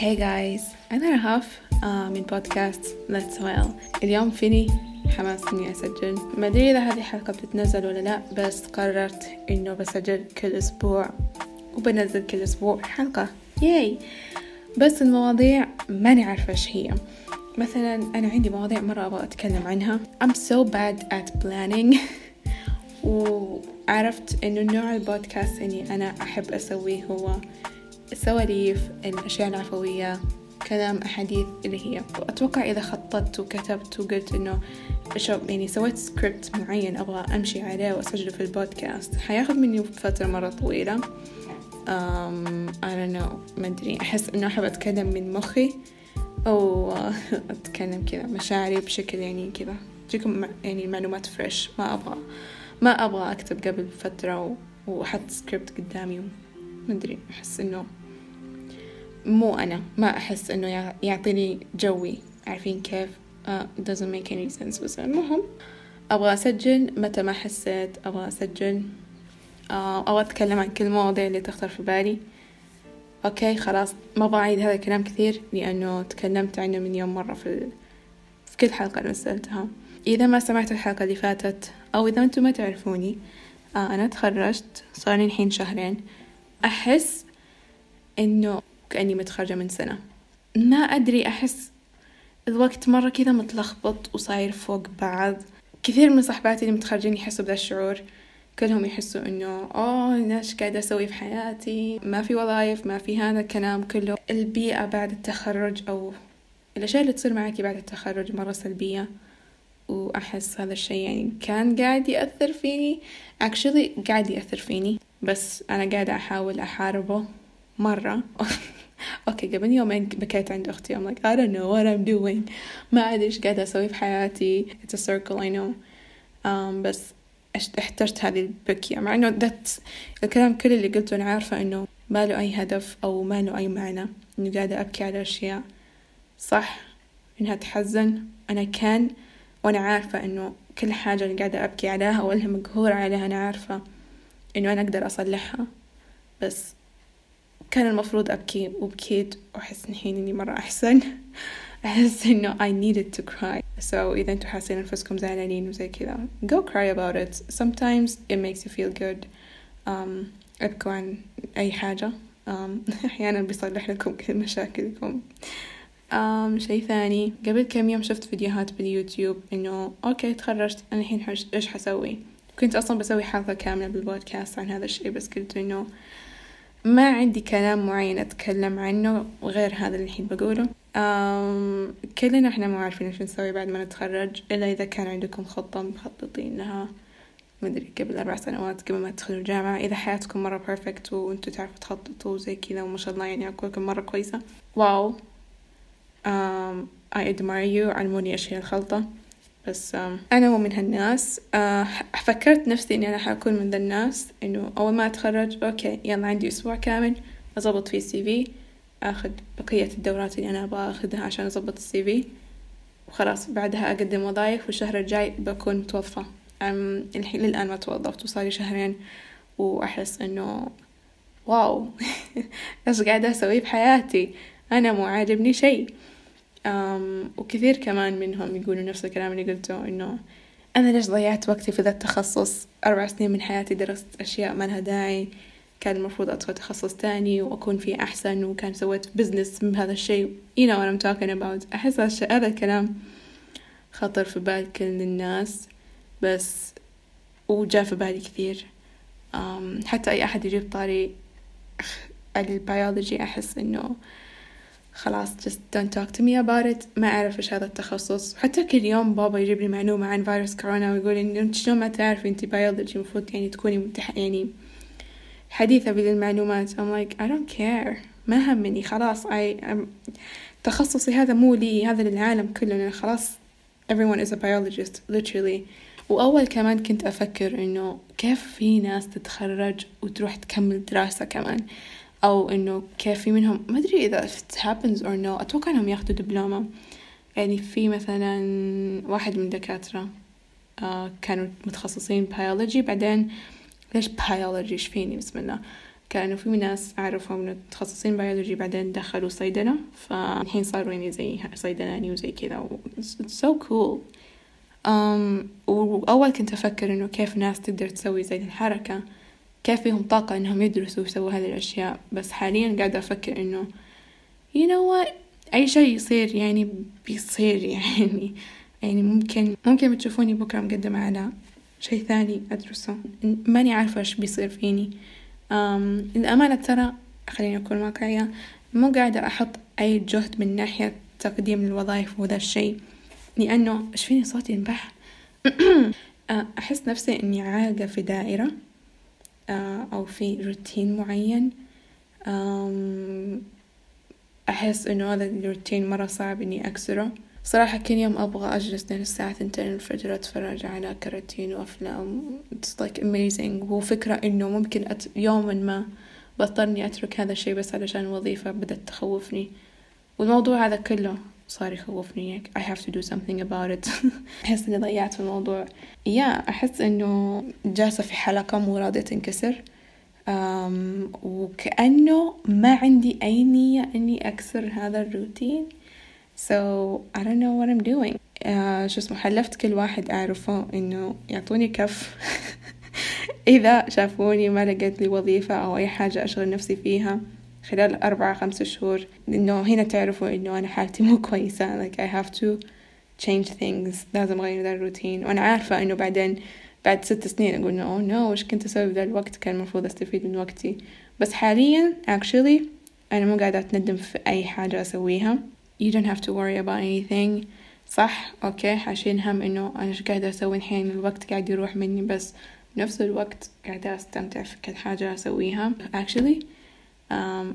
Hey guys. أنا رهف آه من بودكاست Let's Well اليوم فيني؟ حماس إني أسجل. ما أدري إذا هذه الحلقة بتتنزل ولا لا بس قررت إنه بسجل كل أسبوع. وبنزل كل أسبوع حلقة. ياي بس المواضيع ماني عارفة إيش هي. مثلا أنا عندي مواضيع مرة أبغى أتكلم عنها. I'm so bad at planning. وعرفت إنه نوع البودكاست إني أنا أحب أسويه هو السواليف الأشياء العفوية كلام أحاديث اللي هي. وأتوقع إذا خططت وكتبت وقلت إنه يعني سويت سكريبت معين أبغى أمشي عليه وأسجله في البودكاست حياخذ مني فترة مرة طويلة. I don't know ما أدري. أحس إنه أحب أتكلم من مخي أو أتكلم كذا مشاعري بشكل يعني كذا. تجيكم يعني معلومات fresh ما أبغى ما أبغى أكتب قبل فترة وأحط سكريبت قدامي. ما أدري أحس إنه مو أنا ما أحس إنه يعطيني جوي. عارفين كيف؟ uh, doesn't make any sense بس المهم أبغى أسجل متى ما حسيت أبغى أسجل. uh, أو أتكلم عن كل المواضيع اللي تخطر في بالي. okay خلاص. ما أعيد هذا الكلام كثير لأنه تكلمت عنه مليون مرة في, في كل حلقة نزلتها إذا ما سمعت الحلقة اللي فاتت أو إذا أنتم ما تعرفوني آه أنا تخرجت صار لي الحين شهرين. أحس إنه كأني متخرجة من سنة. ما أدري أحس الوقت مرة كذا متلخبط وصاير فوق بعض. كثير من صحباتي اللي متخرجين يحسوا بذا الشعور. كلهم يحسوا إنه أوه إيش قاعدة أسوي في حياتي؟ ما في وظايف ما في هذا الكلام كله. البيئة بعد التخرج أو الأشياء اللي تصير معك بعد التخرج مرة سلبية. وأحس هذا الشي يعني كان قاعد يأثر فيني actually قاعد يأثر فيني. بس أنا قاعدة أحاول أحاربه مرة. أوكي قبل يومين بكيت عند أختي. I'm like I don't know what I'm doing. ما أدري إيش قاعدة أسوي في حياتي. It's a circle I know. Um, بس احتجت هذه البكية. مع إنه ذات الكلام كل اللي قلته أنا عارفة إنه ما له أي هدف أو ما له أي معنى. إنه قاعدة أبكي على أشياء. صح. إنها تحزن. أنا كان وأنا عارفة إنه كل حاجة اللي قاعدة أبكي عليها ولا مقهورة عليها أنا عارفة. إنه أنا أقدر أصلحها. بس كان المفروض أبكي وبكيت وأحس الحين إني مرة أحسن أحس إنه I needed to cry. So إذا أنتوا حاسين أنفسكم زعلانين وزي كذا go cry about it. Sometimes it makes you feel good. Um, أبكوا عن أي حاجة. Um, أحيانا بيصلح لكم كل مشاكلكم. Um, شيء ثاني قبل كم يوم شفت فيديوهات باليوتيوب إنه أوكي تخرجت أنا الحين إيش حسوي؟ كنت أصلا بسوي حلقة كاملة بالبودكاست عن هذا الشيء بس قلت إنه ما عندي كلام معين أتكلم عنه غير هذا اللي الحين بقوله. أم كلنا إحنا ما عارفين إيش نسوي بعد ما نتخرج إلا إذا كان عندكم خطة مخططين لها مدري قبل أربع سنوات قبل ما تدخلوا الجامعة إذا حياتكم مرة perfect وأنتوا تعرفوا تخططوا زي كذا وما شاء الله يعني عقولكم مرة كويسة. wow. um, I admire you علموني إيش هي الخلطة. بس أنا مو من هالناس أه فكرت نفسي إني أنا حأكون من ذا الناس إنه أول ما أتخرج okay يلا عندي أسبوع كامل أضبط فيه ال CV أخذ بقية الدورات اللي أنا أبغى أخذها عشان أضبط ال CV وخلاص بعدها أقدم وظايف والشهر الجاي بكون متوظفة الحين للآن ما توظفت وصار شهرين وأحس إنه wow إيش قاعدة أسوي بحياتي؟ أنا مو عاجبني شيء. وكثير كمان منهم يقولوا نفس الكلام اللي قلته إنه أنا ليش ضيعت وقتي في ذا التخصص؟ أربع سنين من حياتي درست أشياء ما لها داعي كان المفروض أدخل تخصص تاني وأكون فيه أحسن وكان سويت business من هذا الشيء. You know what I'm talking about. أحس هذا الكلام خطر في بال كل الناس بس وجاء في بالي كثير. حتى أي أحد يجيب طاري البيولوجي أحس إنه خلاص just don't talk to me about it. ما أعرف إيش هذا التخصص. حتى كل يوم بابا يجيب لي معلومة عن فيروس كورونا ويقول إن أنت شلون ما تعرفي أنت بيولوجي المفروض يعني تكوني متح يعني حديثة بالمعلومات I'm like I don't care. ما همني. خلاص I I'm تخصصي هذا مو لي هذا للعالم كله. لأن خلاص everyone is a biologist literally. وأول كمان كنت أفكر إنه كيف في ناس تتخرج وتروح تكمل دراسة كمان. أو إنه كيف في منهم ما أدري إذا it happens or no أتوقع إنهم ياخدوا دبلومة. يعني في مثلا واحد من الدكاترة آه كانوا متخصصين بيولوجي بعدين ليش بيولوجي إيش فيني؟ بسم الله. كانوا في ناس أعرفهم متخصصين بيولوجي بعدين دخلوا صيدلة. فالحين صاروا يعني زي صيدلاني وزي كذا so cool. um, وأول كنت أفكر إنه كيف ناس تقدر تسوي زي الحركة. كيف فيهم طاقة إنهم يدرسوا ويسووا هذه الأشياء. بس حاليا قاعدة أفكر إنه you know what أي شيء يصير يعني بيصير يعني. يعني ممكن ممكن بتشوفوني بكرة مقدمة على شيء ثاني أدرسه. ماني عارفة إيش بيصير فيني. أم الأمانة ترى خليني أكون واقعية مو قاعدة أحط أي جهد من ناحية تقديم الوظائف وذا الشيء. لأنه إيش فيني صوتي ينبح؟ أحس نفسي إني عالقة في دائرة. أو في روتين معين. أحس إنه هذا الروتين مرة صعب إني أكسره. صراحة كل يوم أبغى أجلس لين الساعة ثنتين الفجر أتفرج على كراتين وأفلام It's like amazing. وفكرة إنه ممكن أت... يوما ما بضطرني أترك هذا الشيء بس علشان وظيفة بدأت تخوفني. والموضوع هذا كله صار يخوفني I have to do something about it. أحس إني ضيعت في الموضوع. يا yeah, أحس إنه جالسة في حلقة مو راضية تنكسر. Um, وكأنه ما عندي أي نية إني أكسر هذا الروتين. So I don't know what I'm doing. Uh, شو اسمه حلفت كل واحد أعرفه إنه يعطوني كف. إذا شافوني ما لقيت لي وظيفة أو أي حاجة أشغل نفسي فيها. خلال أربعة خمسة شهور إنه هنا تعرفوا إنه أنا حالتي مو كويسة. Like I have to change things. لازم أغير ذا الروتين. وأنا عارفة إنه بعدين بعد ست سنين أقول إنه oh no وش كنت أسوي بذا الوقت؟ كان المفروض أستفيد من وقتي. بس حاليا actually أنا مو قاعدة أتندم في أي حاجة أسويها. You don't have to worry about anything. صح okay شايلين هم إنه أنا إيش قاعدة أسوي الحين؟ الوقت قاعد يروح مني بس بنفس الوقت قاعدة أستمتع في كل حاجة أسويها. Actually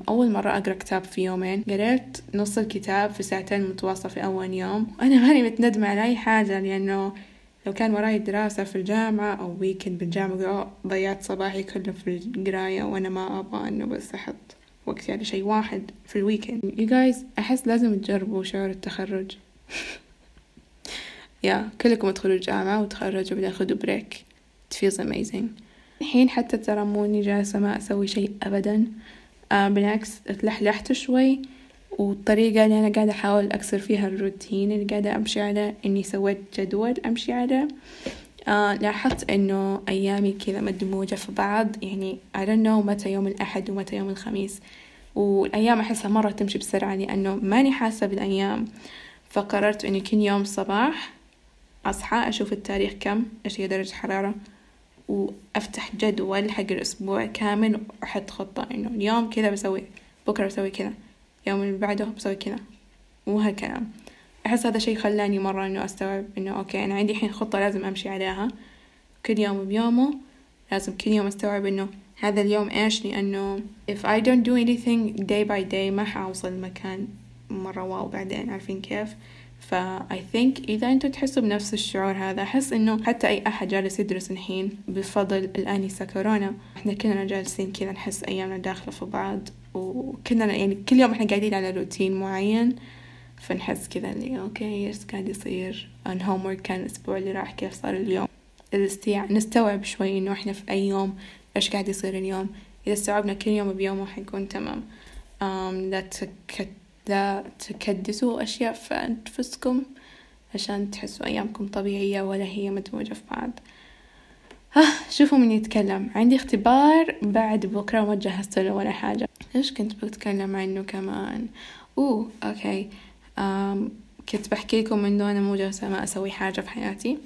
أول مرة أقرأ كتاب في يومين. قريت نص الكتاب في ساعتين متواصلة في أول يوم. وأنا ماني متندمة على أي حاجة لأنه لو كان وراي دراسة في الجامعة أو weekend بالجامعة ضيعت صباحي كله في القراية وأنا ما أبغى إنه بس أحط وقتي على شيء واحد في ال weekend you guys أحس لازم تجربوا شعور التخرج. يا yeah, كلكم ادخلوا الجامعة وتخرجوا بعدين خذوا break it feels amazing. الحين حتى ترى موني جالسة ما أسوي شيء أبدا. بالعكس اتلحلحت شوي والطريقة اللي أنا قاعدة أحاول أكسر فيها الروتين اللي قاعدة أمشي عليه إني سويت جدول أمشي عليه. آه لاحظت إنه أيامي كذا مدموجة في بعض. يعني I don't know متى يوم الأحد ومتى يوم الخميس. والأيام أحسها مرة تمشي بسرعة لأنه ماني حاسة بالأيام. فقررت إني كل يوم صباح أصحى أشوف التاريخ كم إيش هي درجة الحرارة وأفتح جدول حق الأسبوع كامل وأحط خطة إنه اليوم كذا بسوي بكرة بسوي كذا يوم اللي بعده بسوي كذا وهالكلام أحس هذا شي خلاني مرة إنه أستوعب إنه أوكي أنا عندي الحين خطة لازم أمشي عليها. كل يوم بيومه لازم كل يوم أستوعب إنه هذا اليوم إيش؟ لأنه if I don't do anything day by day ما حأوصل مكان مرة wow بعدين عارفين كيف؟ فا I think إذا أنتوا تحسوا بنفس الشعور هذا أحس إنه حتى أي أحد جالس يدرس الحين بفضل الآنسة كورونا. إحنا كلنا جالسين كذا نحس أيامنا داخلة في بعض وكلنا يعني كل يوم إحنا قاعدين على روتين معين فنحس كذا اللي okay إيش قاعد يصير؟ الهوم كان الأسبوع اللي راح كيف صار اليوم؟ الاستيع نستوعب شوي إنه إحنا في أي يوم إيش قاعد يصير اليوم؟ إذا استوعبنا كل يوم بيومه حيكون تمام. Um, لا. لا تكدسوا أشياء في أنفسكم عشان تحسوا أيامكم طبيعية ولا هي مدموجة في بعض. ها شوفوا من يتكلم. عندي اختبار بعد بكرة وما جهزت له ولا حاجة. إيش كنت بتكلم عنه كمان؟ أوه أوكي. أم كنت بحكي لكم إنه أنا مو جالسة ما أسوي حاجة في حياتي.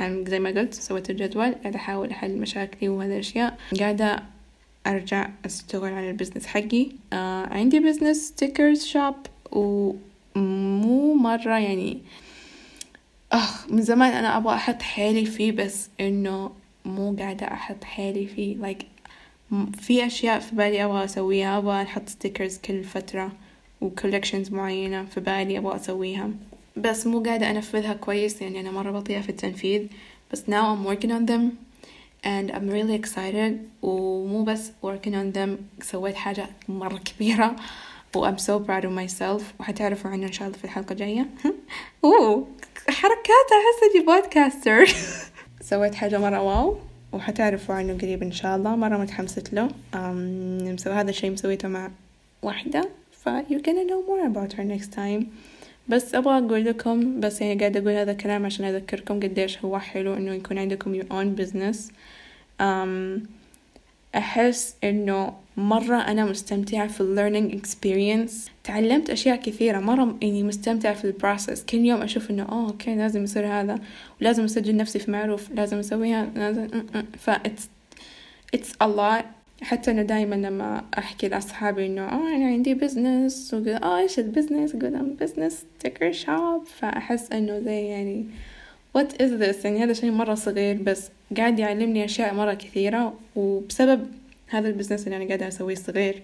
يعني زي ما قلت سويت الجدول. قاعدة أحاول أحل مشاكلي وهذه الأشياء. قاعدة أرجع أشتغل على ال business حقي. آه عندي business stickers shop ومو مرة يعني أخ من زمان أنا أبغى أحط حيلي فيه بس إنه مو قاعدة أحط حيلي فيه. Like في أشياء في بالي أبغى أسويها أبغى أحط stickers كل فترة و collections معينة في بالي أبغى أسويها. بس مو قاعدة أنفذها كويس يعني أنا مرة بطيئة في التنفيذ بس now I'm working on them. And I'm really excited. ومو بس working on them سويت حاجة مرة كبيرة. و I'm so proud of myself. وحتعرفوا عنه إن شاء الله في الحلقة الجاية. أوه حركات أحس إني podcaster سويت حاجة مرة wow. وحتعرفوا عنه قريب إن شاء الله. مرة متحمسة له. مسوي هذا الشي مسويته مع واحدة. ف you're gonna know more about her next time. بس أبغى أقول لكم بس يعني قاعدة أقول هذا الكلام عشان أذكركم قديش هو حلو إنه يكون عندكم your own business. أحس إنه مرة أنا مستمتعة في ال learning experience. تعلمت أشياء كثيرة مرة يعني مستمتعة في ال process كل يوم أشوف إنه أوه okay لازم يصير هذا ولازم أسجل نفسي في معروف لازم أسويها لازم ف it's it's a lot. حتى أنا دايما لما أحكي لأصحابي إنه أوه أنا عندي business وقول أوه إيش ال business أقول أم business sticker shop فأحس إنه زي يعني what is this? يعني هذا شيء مرة صغير بس قاعد يعلمني أشياء مرة كثيرة وبسبب هذا ال business اللي أنا قاعدة أسويه صغير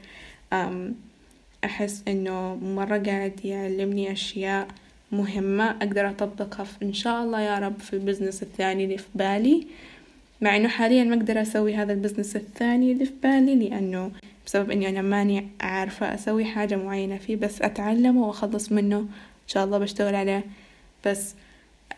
أحس إنه مرة قاعد يعلمني أشياء مهمة أقدر أطبقها في إن شاء الله يا رب في ال business الثاني اللي في بالي. مع إنه حاليا ما أقدر أسوي هذا ال business الثاني اللي في بالي لأنه بسبب إني أنا ماني عارفة أسوي حاجة معينة فيه بس أتعلمه وأخلص منه إن شاء الله بشتغل عليه. بس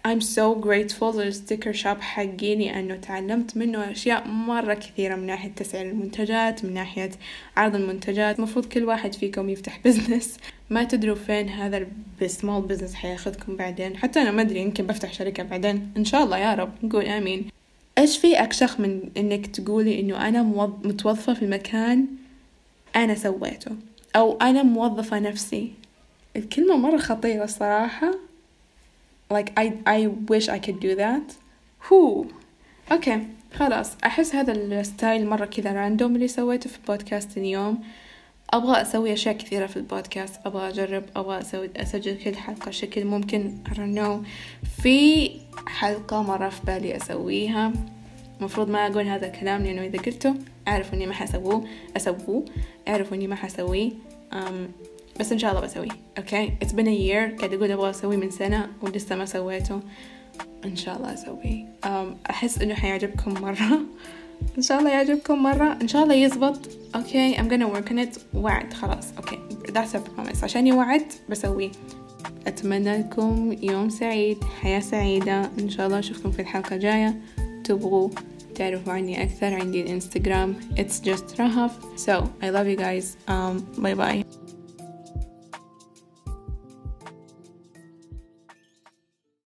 I'm so grateful لل sticker shop حقي لأنه تعلمت منه أشياء مرة كثيرة من ناحية تسعير المنتجات من ناحية عرض المنتجات. مفروض كل واحد فيكم يفتح business ما تدروا فين هذا ال small business حياخذكم بعدين. حتى أنا ما أدري يمكن بفتح شركة بعدين. إن شاء الله يا رب. نقول آمين. إيش في أكشخ من إنك تقولي إنه أنا متوظفة في مكان أنا سويته؟ أو أنا موظفة نفسي؟ الكلمة مرة خطيرة الصراحة. Like I I wish I could do that. هو okay خلاص. أحس هذا ال style مرة كذا random اللي سويته في بودكاست اليوم. أبغى أسوي أشياء كثيرة في البودكاست. أبغى أجرب أبغى أسوي أسجل كل حلقة شكل ممكن. Know. في حلقة مرة في بالي أسويها. المفروض ما أقول هذا الكلام لأنه إذا قلته أعرف إني ما حسووه. أسووه. اعرفوا إني ما حسويه. بس إن شاء الله بسويه. okay it's been year. قاعد أقول أبغى اسويه من سنة ولسه ما سويته. إن شاء الله أسويه. أحس إنه حيعجبكم مرة. إن شاء الله يعجبكم مرة. إن شاء الله يزبط. okay I'm gonna work on it. وعد. خلاص. okay that's a promise. عشان وعدت بسويه. أتمنى لكم يوم سعيد. حياة سعيدة. إن شاء الله أشوفكم في الحلقة الجاية. تبغوا تعرفوا عني أكثر عندي الإنستغرام it's just rahaf. So I love you guys. Um bye bye